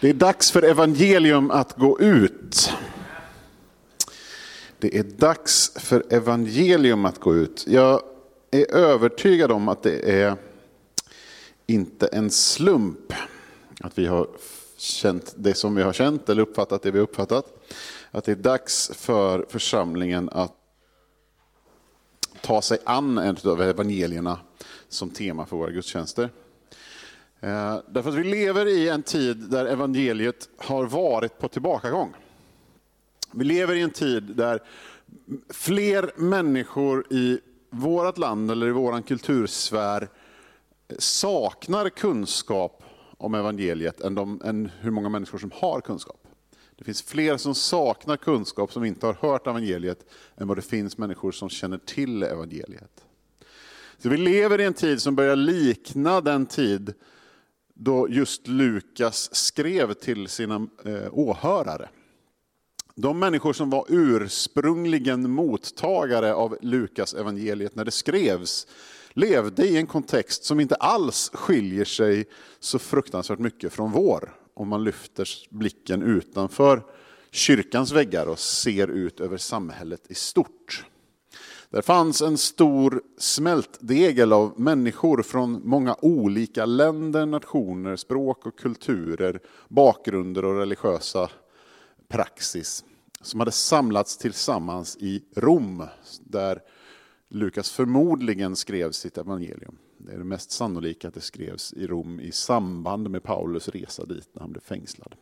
Det är dags för evangelium att gå ut. Det är dags för evangelium att gå ut. Jag är övertygad om att det är inte en slump att vi har känt det som vi har känt eller uppfattat det vi har uppfattat. Att det är dags för församlingen att ta sig an en av evangelierna som tema för våra gudstjänster. Eh, därför att vi lever i en tid där evangeliet har varit på tillbakagång. Vi lever i en tid där fler människor i vårt land eller i vår kultursfär saknar kunskap om evangeliet än, de, än hur många människor som har kunskap. Det finns fler som saknar kunskap, som inte har hört evangeliet, än vad det finns människor som känner till evangeliet. Så vi lever i en tid som börjar likna den tid då just Lukas skrev till sina eh, åhörare. De människor som var ursprungligen mottagare av Lukas evangeliet när det skrevs, levde i en kontext som inte alls skiljer sig så fruktansvärt mycket från vår, om man lyfter blicken utanför kyrkans väggar och ser ut över samhället i stort. Där fanns en stor smältdegel av människor från många olika länder, nationer, språk och kulturer, bakgrunder och religiösa praxis som hade samlats tillsammans i Rom, där Lukas förmodligen skrev sitt evangelium. Det är det mest sannolika att det skrevs i Rom i samband med Paulus resa dit när han blev fängslad.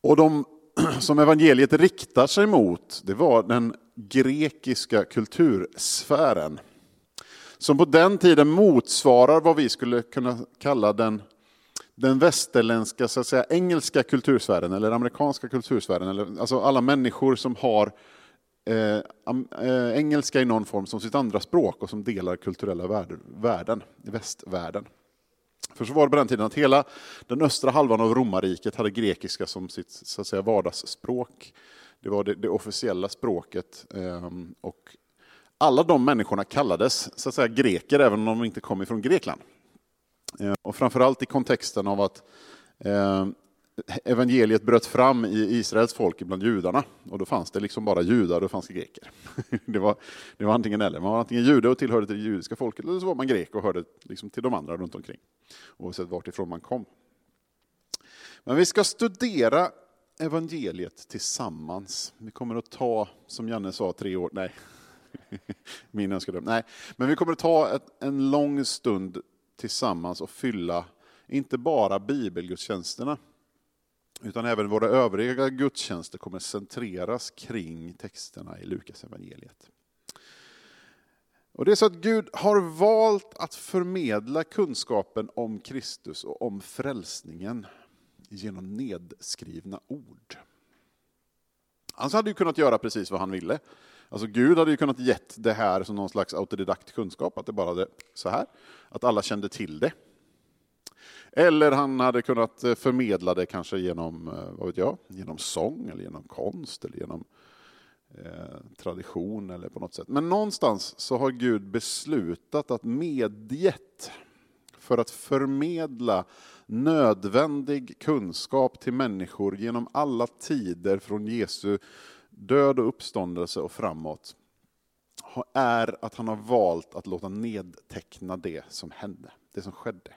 Och de som evangeliet riktar sig mot, det var den grekiska kultursfären. Som på den tiden motsvarar vad vi skulle kunna kalla den, den västerländska, så att säga, engelska kultursfären eller amerikanska kultursfären. Eller, alltså alla människor som har eh, eh engelska i någon form som sitt andra språk och som delar kulturella värden i västvärlden. För så var det på den tiden att hela den östra halvan av romarriket hade grekiska som sitt så att säga, vardagsspråk. Det var det, det officiella språket. Ehm, och alla de människorna kallades så att säga, greker, även om de inte kom ifrån Grekland. Ehm, och framförallt i kontexten av att ehm, evangeliet bröt fram i Israels folk bland judarna. Och då fanns det liksom bara judar och det fanns greker. Det var, det var antingen eller. Man var antingen jude och tillhörde till det judiska folket, eller så var man grek och hörde liksom till de andra runt omkring. Oavsett vart ifrån man kom. Men vi ska studera evangeliet tillsammans. Vi kommer att ta, som Janne sa, tre år, nej, min önskedröm, nej. Men vi kommer att ta ett, en lång stund tillsammans och fylla, inte bara bibelgudstjänsterna, utan även våra övriga gudstjänster kommer centreras kring texterna i Lukas evangeliet. Och Det är så att Gud har valt att förmedla kunskapen om Kristus och om frälsningen genom nedskrivna ord. Han hade ju kunnat göra precis vad han ville. Alltså Gud hade ju kunnat gett det här som någon slags autodidakt kunskap, att det bara hade så här, att alla kände till det. Eller han hade kunnat eh, förmedla det kanske genom, eh, vad vet jag, genom sång, eller genom konst, eller genom eh, tradition eller på något sätt. Men någonstans så har Gud beslutat att medgett för att förmedla nödvändig kunskap till människor genom alla tider från Jesu död och uppståndelse och framåt är att han har valt att låta nedteckna det som hände, det som skedde.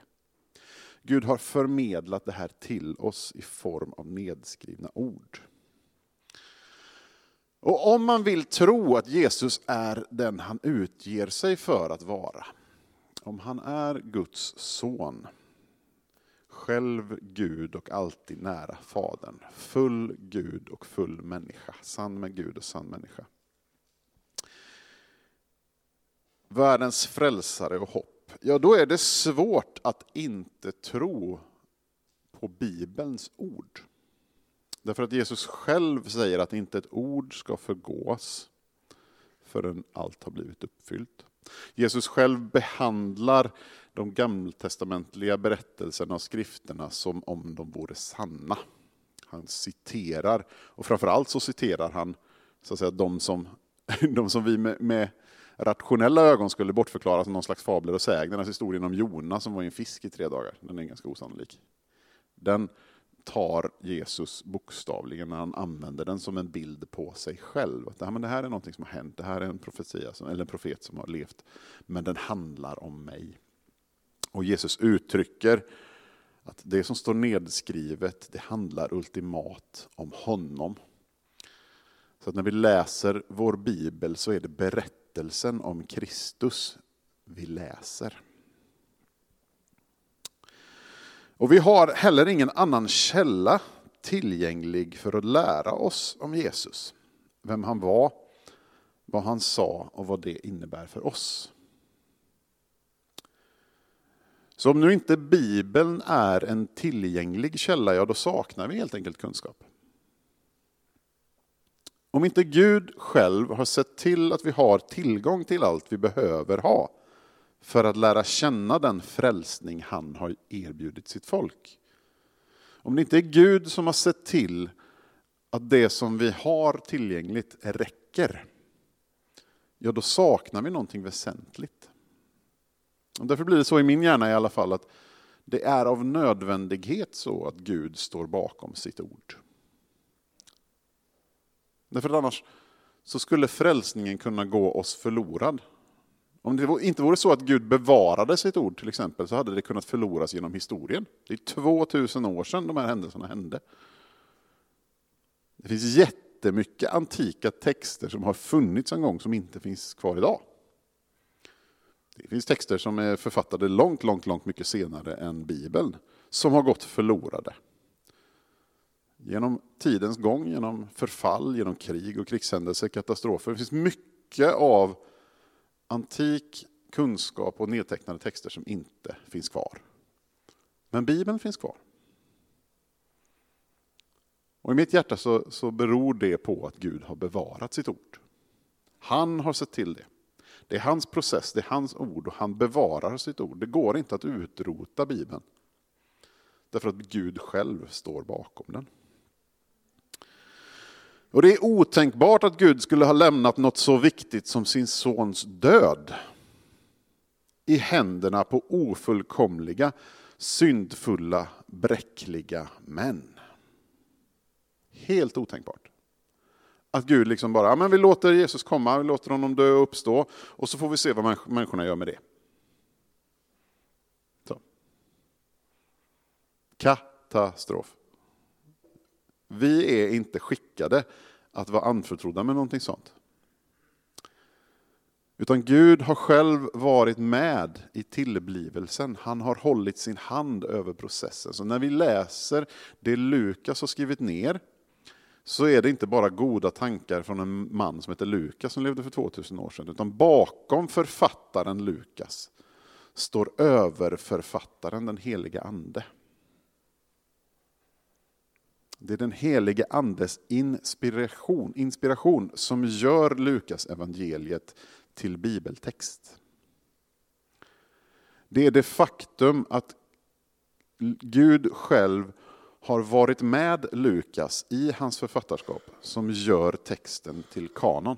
Gud har förmedlat det här till oss i form av nedskrivna ord. Och om man vill tro att Jesus är den han utger sig för att vara, om han är Guds son, själv Gud och alltid nära Fadern, full Gud och full människa, sann med Gud och sann människa. Världens frälsare och hopp ja då är det svårt att inte tro på Bibelns ord. Därför att Jesus själv säger att inte ett ord ska förgås förrän allt har blivit uppfyllt. Jesus själv behandlar de gammaltestamentliga berättelserna och skrifterna som om de vore sanna. Han citerar, och framförallt så citerar han så att säga, de, som, de som vi med, med rationella ögon skulle bortförklaras som någon slags fabler och sägnernas alltså historien om Jona som var i en fisk i tre dagar. Den är ganska osannolik. den tar Jesus bokstavligen när han använder den som en bild på sig själv. Att det, här, men det här är något som har hänt, det här är en profetia, eller en profet som har levt, men den handlar om mig. Och Jesus uttrycker att det som står nedskrivet, det handlar ultimat om honom. Så att när vi läser vår bibel så är det berättelsen berättelsen om Kristus vi läser. Och vi har heller ingen annan källa tillgänglig för att lära oss om Jesus. Vem han var, vad han sa och vad det innebär för oss. Så om nu inte Bibeln är en tillgänglig källa, ja då saknar vi helt enkelt kunskap. Om inte Gud själv har sett till att vi har tillgång till allt vi behöver ha för att lära känna den frälsning han har erbjudit sitt folk. Om det inte är Gud som har sett till att det som vi har tillgängligt räcker, ja då saknar vi någonting väsentligt. Och därför blir det så i min hjärna i alla fall att det är av nödvändighet så att Gud står bakom sitt ord. Därför att annars så skulle frälsningen kunna gå oss förlorad. Om det inte vore så att Gud bevarade sitt ord till exempel så hade det kunnat förloras genom historien. Det är 2000 år sedan de här händelserna hände. Det finns jättemycket antika texter som har funnits en gång som inte finns kvar idag. Det finns texter som är författade långt, långt, långt mycket senare än Bibeln som har gått förlorade. Genom tidens gång, genom förfall, genom krig och krigshändelser, katastrofer. Det finns mycket av antik kunskap och nedtecknade texter som inte finns kvar. Men Bibeln finns kvar. Och I mitt hjärta så, så beror det på att Gud har bevarat sitt ord. Han har sett till det. Det är hans process, det är hans ord och han bevarar sitt ord. Det går inte att utrota Bibeln. Därför att Gud själv står bakom den. Och det är otänkbart att Gud skulle ha lämnat något så viktigt som sin sons död i händerna på ofullkomliga, syndfulla, bräckliga män. Helt otänkbart. Att Gud liksom bara, ja, men vi låter Jesus komma, vi låter honom dö och uppstå och så får vi se vad människorna gör med det. Så. Katastrof. Vi är inte skickade att vara anförtrodda med någonting sånt. Utan Gud har själv varit med i tillblivelsen. Han har hållit sin hand över processen. Så när vi läser det Lukas har skrivit ner, så är det inte bara goda tankar från en man som heter Lukas som levde för 2000 år sedan. Utan bakom författaren Lukas står överförfattaren den heliga Ande. Det är den helige Andes inspiration, inspiration som gör Lukas evangeliet till bibeltext. Det är det faktum att Gud själv har varit med Lukas i hans författarskap som gör texten till kanon.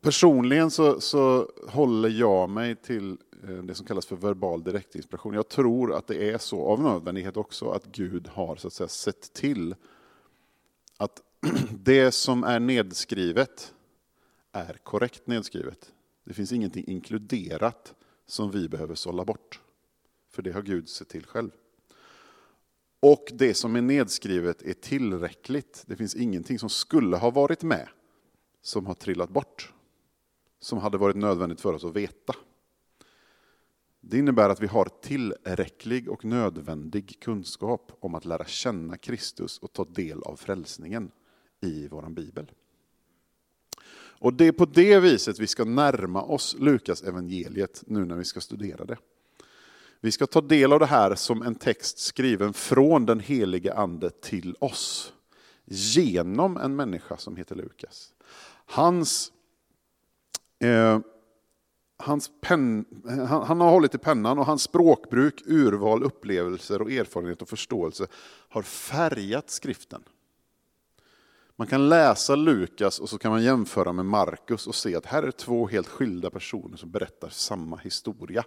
Personligen så, så håller jag mig till Eh, det som kallas för verbal direktinspiration. Jag tror att det är så, av nödvändighet också, att Gud har så att säga, sett till att det som är nedskrivet är korrekt nedskrivet. Det finns ingenting inkluderat som vi behöver sålla bort. För det har Gud sett till själv. Och det som är nedskrivet är tillräckligt. Det finns ingenting som skulle ha varit med som har trillat bort. Som hade varit nödvändigt för oss att veta. Det innebär att vi har tillräcklig och nödvändig kunskap om att lära känna Kristus och ta del av frälsningen i vår bibel. Och det är på det viset vi ska närma oss Lukas evangeliet nu när vi ska studera det. Vi ska ta del av det här som en text skriven från den helige Ande till oss. Genom en människa som heter Lukas. Hans eh, hans pen, han, han, har hållit i pennan och hans språkbruk, urval, upplevelser och erfarenhet och förståelse har färgat skriften Man kan läsa Lukas och så kan man jämföra med Markus och se att här är två helt skilda personer som berättar samma historia.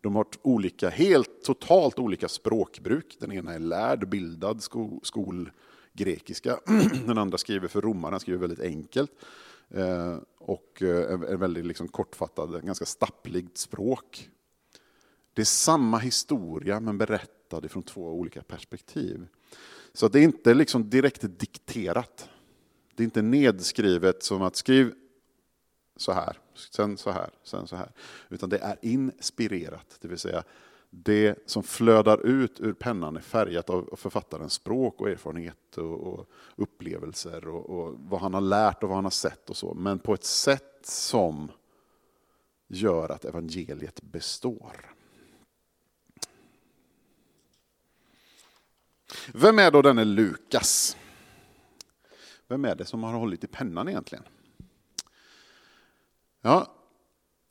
De har olika, helt totalt olika språkbruk. Den ena är lärd, bildad, sko, skolgrekiska. Den andra skriver för romaren, skriver väldigt enkelt. Eh, och eh, en väldigt liksom kortfattad, ganska stappligt språk. Det är samma historia men berättad från två olika perspektiv. Så det är inte liksom direkt dikterat. Det är inte nedskrivet som att skriv så här, sen så här, sen så här. Utan det är inspirerat, det vill säga det som flödar ut ur pennan är färgat av författarens språk och erfarenhet och, och upplevelser och, och, vad han har lärt och vad han har sett och så. Men på ett sätt som gör att evangeliet består. Vem är då denne Lukas? Vem är det som har hållit i pennan egentligen? Ja,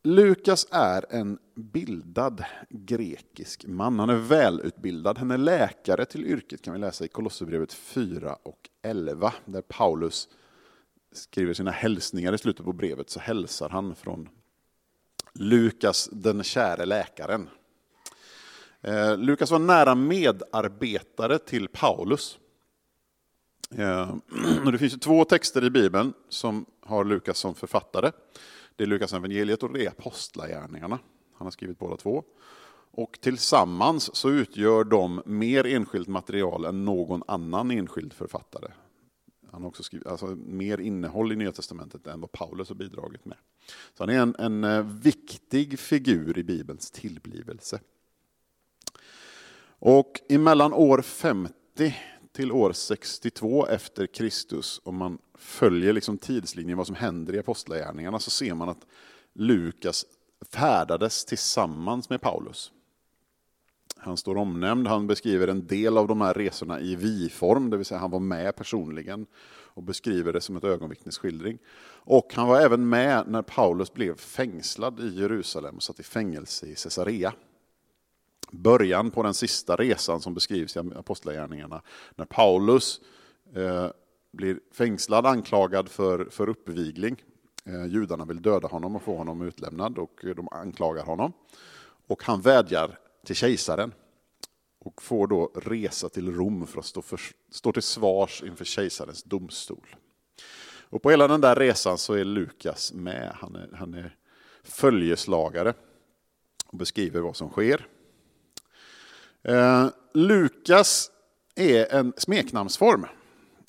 Lukas är en bildad grekisk man. Han är välutbildad. Han är läkare till yrket kan vi läsa i Kolosserbrevet 4 och 11. Där Paulus skriver sina hälsningar i slutet på brevet så hälsar han från Lukas den käre läkaren. Eh, Lukas var nära medarbetare till Paulus. Eh, det finns två texter i Bibeln som har Lukas som författare. Det är Lukas evangeliet och det är Apostlagärningarna. Han har skrivit båda två. Och tillsammans så utgör de mer enskilt material än någon annan enskild författare. Han har också skrivit alltså, mer innehåll i Nya Testamentet än vad Paulus har bidragit med. Så han är en, en eh, viktig figur i Bibelns tillblivelse. Och emellan år 50 till år 62 efter Kristus, om man följer liksom tidslinjen vad som händer i apostlagärningarna, så ser man att Lukas färdades tillsammans med Paulus. Han står omnämnd, han beskriver en del av de här resorna i vi-form, det vill säga han var med personligen och beskriver det som ett ögonvittnesskildring. Och han var även med när Paulus blev fängslad i Jerusalem och satt i fängelse i Caesarea början på den sista resan som beskrivs i Apostlagärningarna. När Paulus eh, blir fängslad, anklagad för, för uppvigling. Eh, judarna vill döda honom och få honom utlämnad och eh, de anklagar honom. Och han vädjar till kejsaren och får då resa till Rom för att stå, för, stå till svars inför kejsarens domstol. Och på hela den där resan så är Lukas med. Han är, han är följeslagare och beskriver vad som sker. Eh, Lukas är en smeknamnsform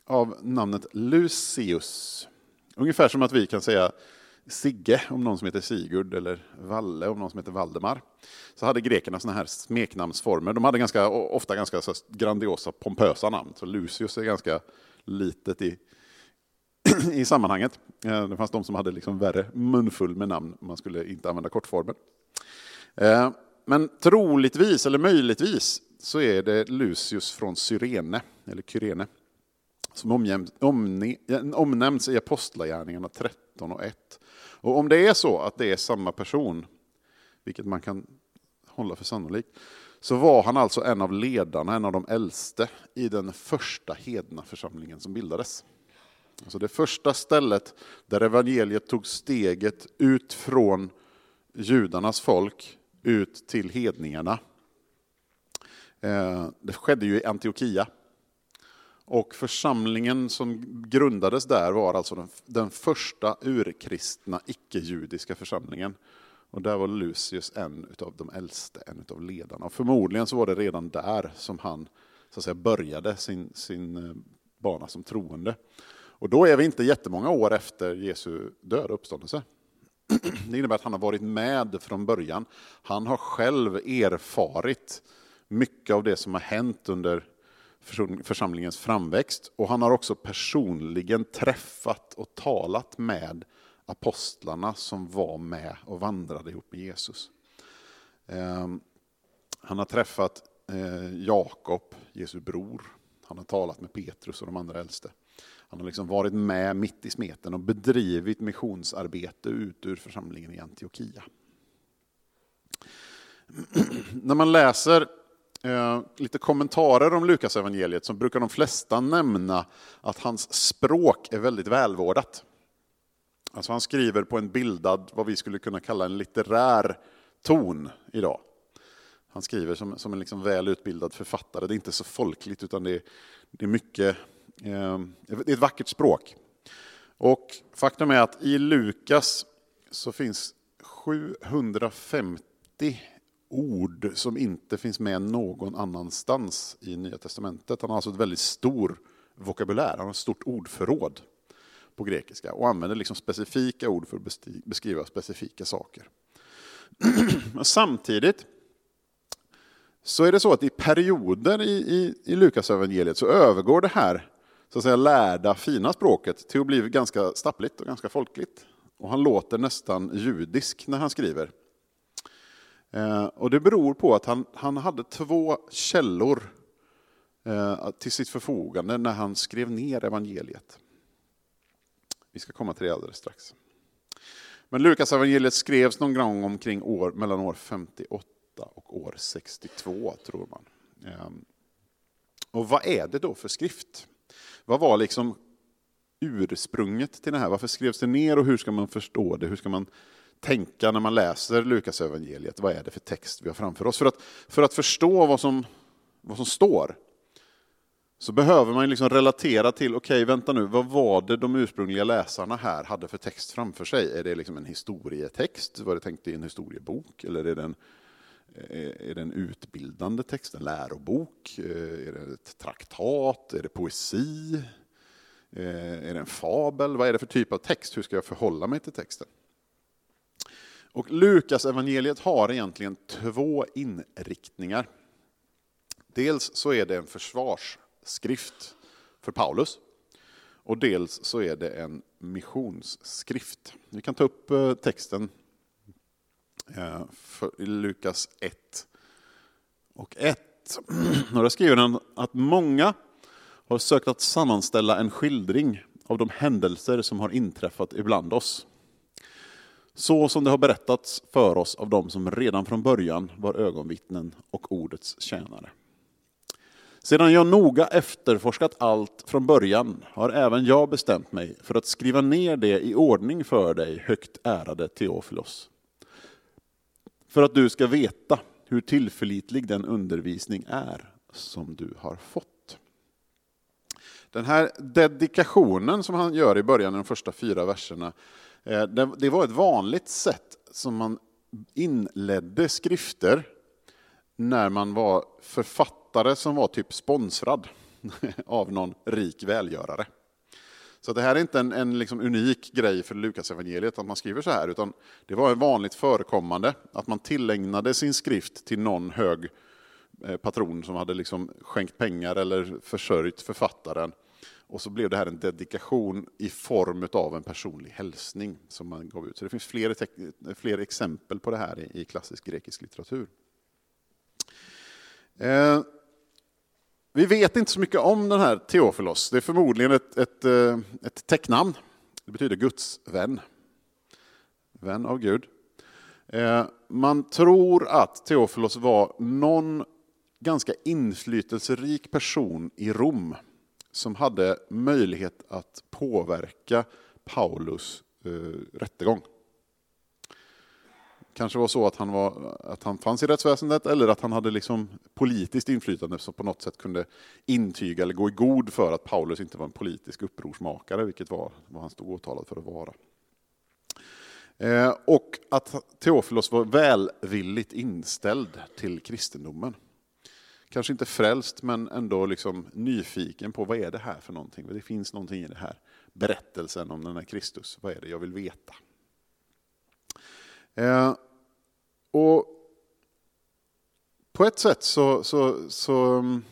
av namnet Lucius. Ungefär som att vi kan säga Sigge om någon som heter Sigurd eller Valle om någon som heter Valdemar. Så hade grekerna såna här smeknamnsformer. De hade ganska, ofta ganska grandiosa, pompösa namn. Så Lucius är ganska litet i, i sammanhanget. Eh, det fanns de som hade liksom värre munfull med namn. Man skulle inte använda kortformen. Eh, men troligtvis, eller möjligtvis, så är det Lucius från Cyrene, eller Kyrene, som omnämns i Apostlagärningarna 13 och 1. Och om det är så att det är samma person, vilket man kan hålla för sannolikt, så var han alltså en av ledarna, en av de äldste i den första hedna församlingen som bildades. Alltså det första stället där evangeliet tog steget ut från judarnas folk ut till hedningarna. Eh, det skedde ju i Antiochia. Och församlingen som grundades där var alltså den, den första urkristna icke-judiska församlingen. Och där var Lucius en av de äldste, en av ledarna. Och förmodligen så var det redan där som han så att säga, började sin, sin eh, bana som troende. Och då är vi inte jättemånga år efter Jesu död och uppståndelse. Det innebär att han har varit med från början. Han har själv erfarit mycket av det som har hänt under församlingens framväxt. Och han har också personligen träffat och talat med apostlarna som var med och vandrade ihop med Jesus. Ehm, han har träffat eh, Jakob, Jesu bror. Han har talat med Petrus och de andra äldste. Han har liksom varit med mitt i smeten och bedrivit missionsarbete ut ur församlingen i Antiochia. När man läser eh, lite kommentarer om Lukas evangeliet så brukar de flesta nämna att hans språk är väldigt välvårdat. Alltså han skriver på en bildad, vad vi skulle kunna kalla en litterär ton idag. Han skriver som, som en liksom väl utbildad författare. Det är inte så folkligt utan det är, det är mycket, Ehm, det är ett vackert språk. Och faktum är att i Lukas så finns 750 ord som inte finns med någon annanstans i Nya Testamentet. Han har alltså ett väldigt stor vokabulär, han har ett stort ordförråd på grekiska och använder liksom specifika ord för att beskriva specifika saker. Samtidigt så är det så att i perioder i, i, i Lukas evangeliet så övergår det här så att säga, lärda, fina språket till att bli ganska stappligt och ganska folkligt. Och han låter nästan judisk när han skriver. Eh, och det beror på att han, han hade två källor eh, till sitt förfogande när han skrev ner evangeliet. Vi ska komma till det alldeles strax. Men Lukas evangeliet skrevs någon gång omkring år, mellan år 58 och år 62, tror man. Eh, och vad är det då för skrift? Vad var liksom ursprunget till det här? Varför skrevs det ner och hur ska man förstå det? Hur ska man tänka när man läser Lukas evangeliet? Vad är det för text vi har framför oss? För att, för att förstå vad som, vad som står så behöver man liksom relatera till, okej okay, vänta nu, vad var det de ursprungliga läsarna här hade för text framför sig? Är det liksom en historietext? Var det tänkt i en historiebok? Eller är det en, Eh, är det en utbildande text, en lärobok? Eh, är det ett traktat? Är det poesi? Eh, är det en fabel? Vad är det för typ av text? Hur ska jag förhålla mig till texten? Och Lukas evangeliet har egentligen två inriktningar. Dels så är det en försvarsskrift för Paulus. Och dels så är det en missionsskrift. Vi kan ta upp texten Eh, Lukas 1 och 1. Där skriver han att många har sökt att sammanställa en skildring av de händelser som har inträffat ibland oss. Så som det har berättats för oss av dem som redan från början var ögonvittnen och ordets tjänare. Sedan jag noga efterforskat allt från början har även jag bestämt mig för att skriva ner det i ordning för dig, högt ärade Teofilos. För att du ska veta hur tillförlitlig den undervisning är som du har fått. Den här dedikationen som han gör i början, de första fyra verserna, eh, det var ett vanligt sätt som man inledde skrifter när man var författare som var typ sponsrad av någon rik välgörare. Så det här är inte en, en liksom unik grej för Lukas evangeliet att man skriver så här, utan det var vanligt förekommande att man tillägnade sin skrift till någon hög eh, patron som hade liksom skänkt pengar eller försörjt författaren. Och så blev det här en dedikation i form av en personlig hälsning som man gav ut. Så det finns fler, fler exempel på det här i, i klassisk grekisk litteratur. Eh, vi vet inte så mycket om den här Teofilos. Det är förmodligen ett, ett, eh, ett täcknamn. Det betyder Guds vän. Vän av Gud. Eh, man tror att Teofilos var någon ganska inflytelserik person i Rom som hade möjlighet att påverka Paulus eh, rättegång. Kanske var så att han, var, att han fanns i rättsväsendet eller att han hade liksom politiskt inflytande som på något sätt kunde intyga eller gå i god för att Paulus inte var en politisk upprorsmakare, vilket var vad han stod åtalad för att vara. Eh, och att Teofilos var välvilligt inställd till kristendomen kanske inte frälst, men ändå liksom nyfiken på vad är det här för någonting? Det finns någonting i det här berättelsen om den här Kristus. Vad är det jag vill veta? Eh, och På ett sätt så, så, så mm,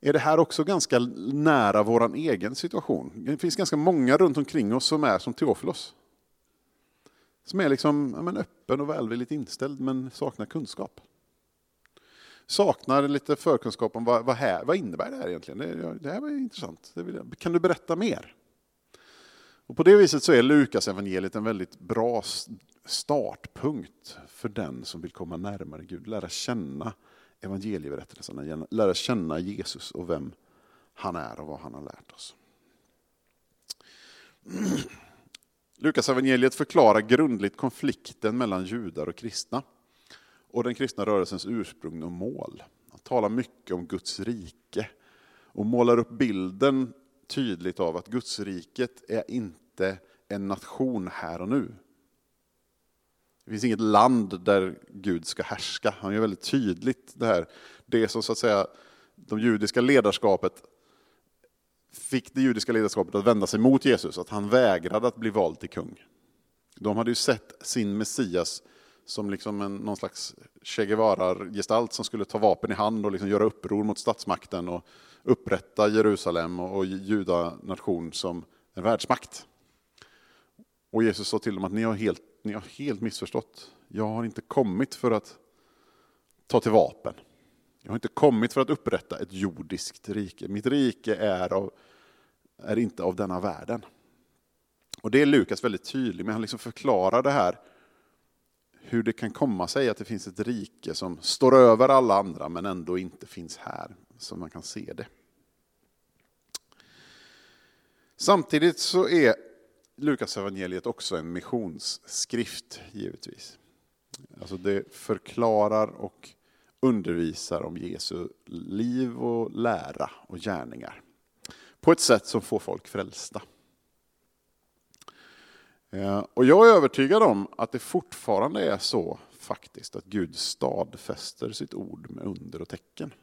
är det här också ganska nära vår egen situation. Det finns ganska många runt omkring oss som är som Teofilos. Som är liksom, ja, men öppen och välvilligt inställd men saknar kunskap saknar lite förkunskap om vad, vad, här, vad innebär det här egentligen. Det, det här var intressant. kan du berätta mer? Och på det viset så är Lukas evangeliet en väldigt bra startpunkt för den som vill komma närmare Gud, lära känna evangelieberättelserna, lära känna Jesus och vem han är och vad han har lärt oss. Lukas evangeliet förklarar grundligt konflikten mellan judar och kristna och den kristna rörelsens ursprung och mål. Han talar mycket om Guds rike och målar upp bilden tydligt av att Guds riket är inte en nation här och nu. Det finns inget land där Gud ska härska. Han gör väldigt tydligt det här. Det som så att säga de judiska ledarskapet fick det judiska ledarskapet att vända sig mot Jesus, att han vägrade att bli vald till kung. De hade ju sett sin Messias som liksom en, någon slags Che Guevara-gestalt som skulle ta vapen i hand och liksom göra uppror mot statsmakten och upprätta Jerusalem och, och judanation som en världsmakt. Och Jesus sa till dem att ni har, helt, ni har helt missförstått. Jag har inte kommit för att ta till vapen. Jag har inte kommit för att upprätta ett jordiskt rike. Mitt rike är, av, är inte av denna världen. Och det är Lukas väldigt tydlig med. Han liksom förklarar det här hur det kan komma sig att det finns ett rike som står över alla andra men ändå inte finns här, så man kan se det. Samtidigt så är Lukas evangeliet också en missionsskrift, givetvis. Alltså det förklarar och undervisar om Jesu liv och lära och gärningar. På ett sätt som får folk frälsta. Eh, och jag är övertygad om att det fortfarande är så faktiskt att Gud stadfäster sitt ord med under och tecken.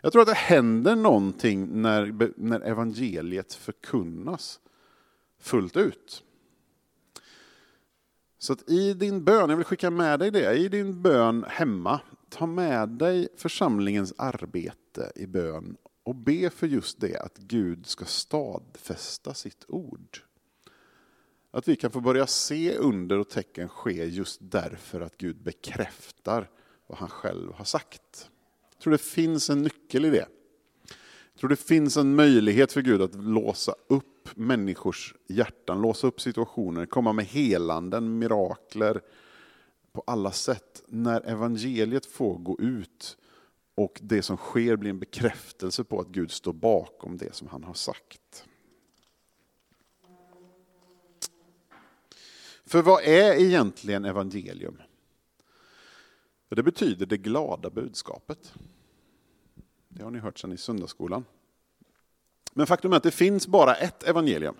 Jag tror att det händer någonting när, när evangeliet förkunnas fullt ut. Så att i din bön, jag vill skicka med dig det, i din bön hemma, ta med dig församlingens arbete i bön och be för just det, att Gud ska stadfästa sitt ord. Att vi kan få börja se under och tecken ske just därför att Gud bekräftar vad han själv har sagt. Jag tror det finns en nyckel i det. Jag tror det finns en möjlighet för Gud att låsa upp människors hjärtan, låsa upp situationer, komma med helanden, mirakler på alla sätt. När evangeliet får gå ut och det som sker blir en bekräftelse på att Gud står bakom det som han har sagt. För vad är egentligen evangelium? Det betyder det glada budskapet. Det har ni hört sedan i söndagsskolan. Men faktum är att det finns bara ett evangelium.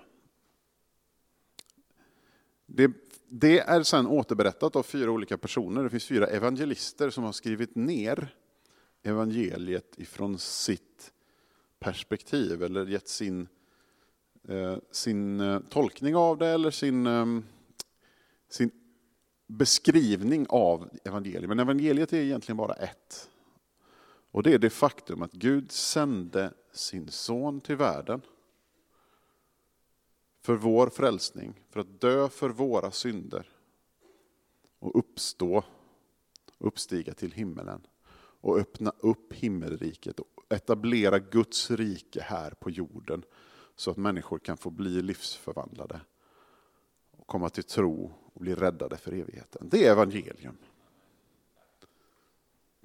Det, det är sedan återberättat av fyra olika personer. Det finns fyra evangelister som har skrivit ner evangeliet ifrån sitt perspektiv eller gett sin, eh, sin eh, tolkning av det eller sin eh, sin beskrivning av evangeliet. Men evangeliet är egentligen bara ett. Och det är det faktum att Gud sände sin son till världen för vår frälsning, för att dö för våra synder och uppstå, uppstiga till himmelen och öppna upp himmelriket och etablera Guds rike här på jorden så att människor kan få bli livsförvandlade och komma till tro och bli räddade för evigheten. Det är evangelium.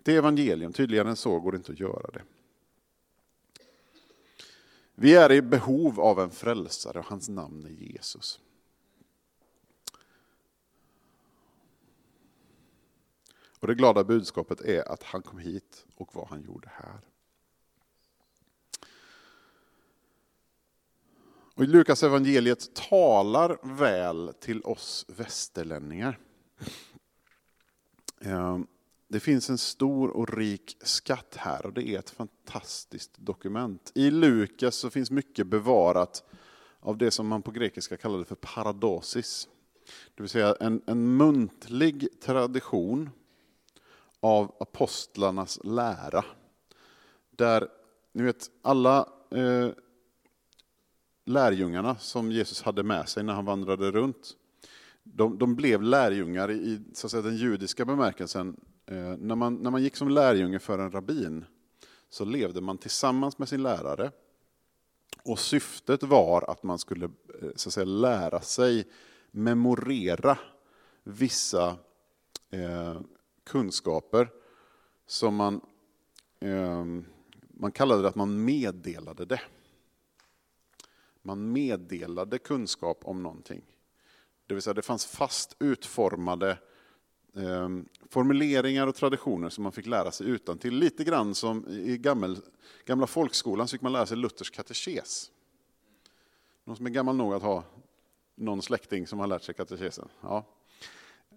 Det är evangelium, tydligare än så går det inte att göra det. Vi är i behov av en frälsare och hans namn är Jesus. Och det glada budskapet är att han kom hit och vad han gjorde här. Och Lukas evangeliet talar väl till oss västerlänningar. Ehm, det finns en stor och rik skatt här och det är ett fantastiskt dokument. I Lukas så finns mycket bevarat av det som man på grekiska kallade för paradosis. Det vill säga en, en muntlig tradition av apostlarnas lära. Där, ni vet, alla eh, lärjungarna som Jesus hade med sig när han vandrade runt, de, de blev lärjungar i så att säga, den judiska bemärkelsen. Eh, när, man, när man gick som lärjunge för en rabbin så levde man tillsammans med sin lärare. Och syftet var att man skulle eh, så att säga, lära sig memorera vissa eh, kunskaper som man, eh, man kallade det att man meddelade det. Man meddelade kunskap om någonting. Det vill säga det fanns fast utformade eh, formuleringar och traditioner som man fick lära sig utan till Lite grann som i gammel, gamla folkskolan så fick man lära sig Luthers katekes. Någon som är gammal nog att ha någon släkting som har lärt sig katekesen? Ja.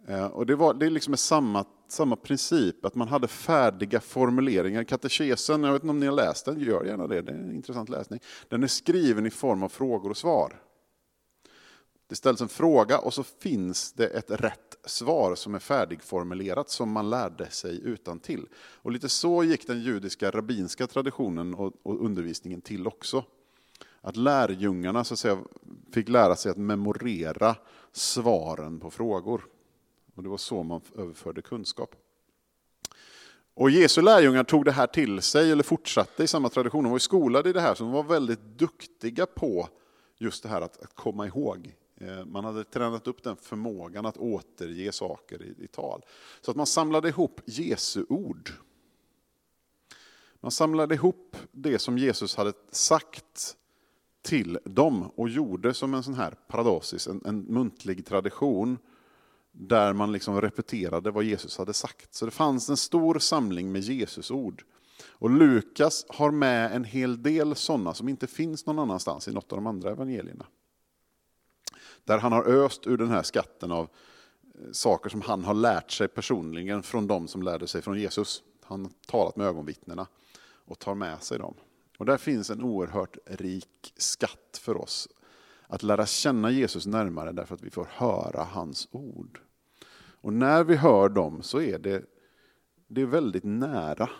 Eh, och det, var, det är liksom samma, samma princip, att man hade färdiga formuleringar. Katekesen, jag vet inte om ni har läst den, gör gärna det, det är en intressant läsning. Den är skriven i form av frågor och svar. Det ställs en fråga och så finns det ett rätt svar som är färdigformulerat som man lärde sig utan till. Och lite så gick den judiska rabbinska traditionen och, och undervisningen till också. Att lärjungarna så att säga, fick lära sig att memorera svaren på frågor. Och Det var så man överförde kunskap. Och Jesu lärjungar tog det här till sig, eller fortsatte i samma tradition. De var skolade i det här, så de var väldigt duktiga på just det här att, att komma ihåg. Eh, man hade tränat upp den förmågan att återge saker i, i tal. Så att man samlade ihop Jesu ord. Man samlade ihop det som Jesus hade sagt till dem och gjorde som en sån här paradosis, en, en muntlig tradition där man liksom repeterade vad Jesus hade sagt. Så det fanns en stor samling med Jesus ord. Och Lukas har med en hel del sådana som inte finns någon annanstans i något av de andra evangelierna. Där han har öst ur den här skatten av eh, saker som han har lärt sig personligen från de som lärde sig från Jesus. Han har talat med ögonvittnena och tar med sig dem. Och där finns en oerhört rik skatt för oss. Att lära känna Jesus närmare därför att vi får höra hans ord. Och när vi hör dem så är det, det är väldigt nära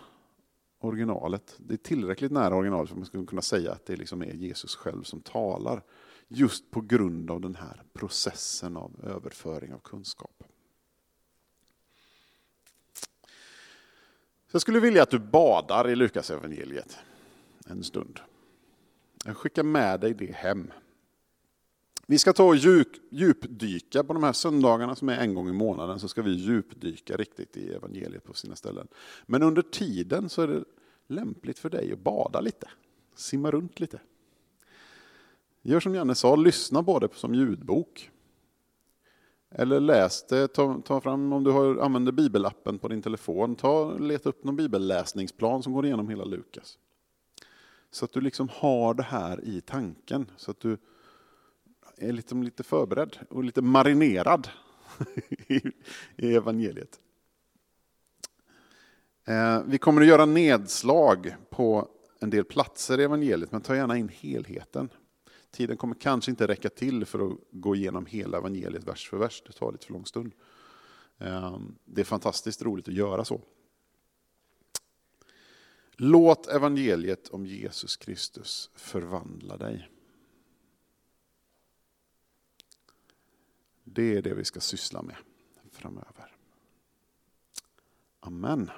originalet. Det är tillräckligt nära originalet för att man ska kunna säga att det liksom är Jesus själv som talar. Just på grund av den här processen av överföring av kunskap. Så jag skulle vilja att du badar i Lukas evangeliet en stund. Jag skickar med dig det hem. Vi ska ta och djup, djupdyka på de här söndagarna som är en gång i månaden, så ska vi djupdyka riktigt i evangeliet på sina ställen. Men under tiden så är det lämpligt för dig att bada lite, simma runt lite. Gör som Janne sa, lyssna på det som ljudbok. Eller läs det, ta, ta fram om du har, använder bibelappen på din telefon, ta, leta upp någon bibelläsningsplan som går igenom hela Lukas. Så att du liksom har det här i tanken, så att du är liksom lite förberedd och lite marinerad i evangeliet. Eh, vi kommer att göra nedslag på en del platser i evangeliet, men ta gärna in helheten. Tiden kommer kanske inte räcka till för att gå igenom hela evangeliet vers för vers, det tar lite för lång stund. Ehm, det är fantastiskt roligt att göra så. Låt evangeliet om Jesus Kristus förvandla dig. Det är det vi ska syssla med framöver. Amen.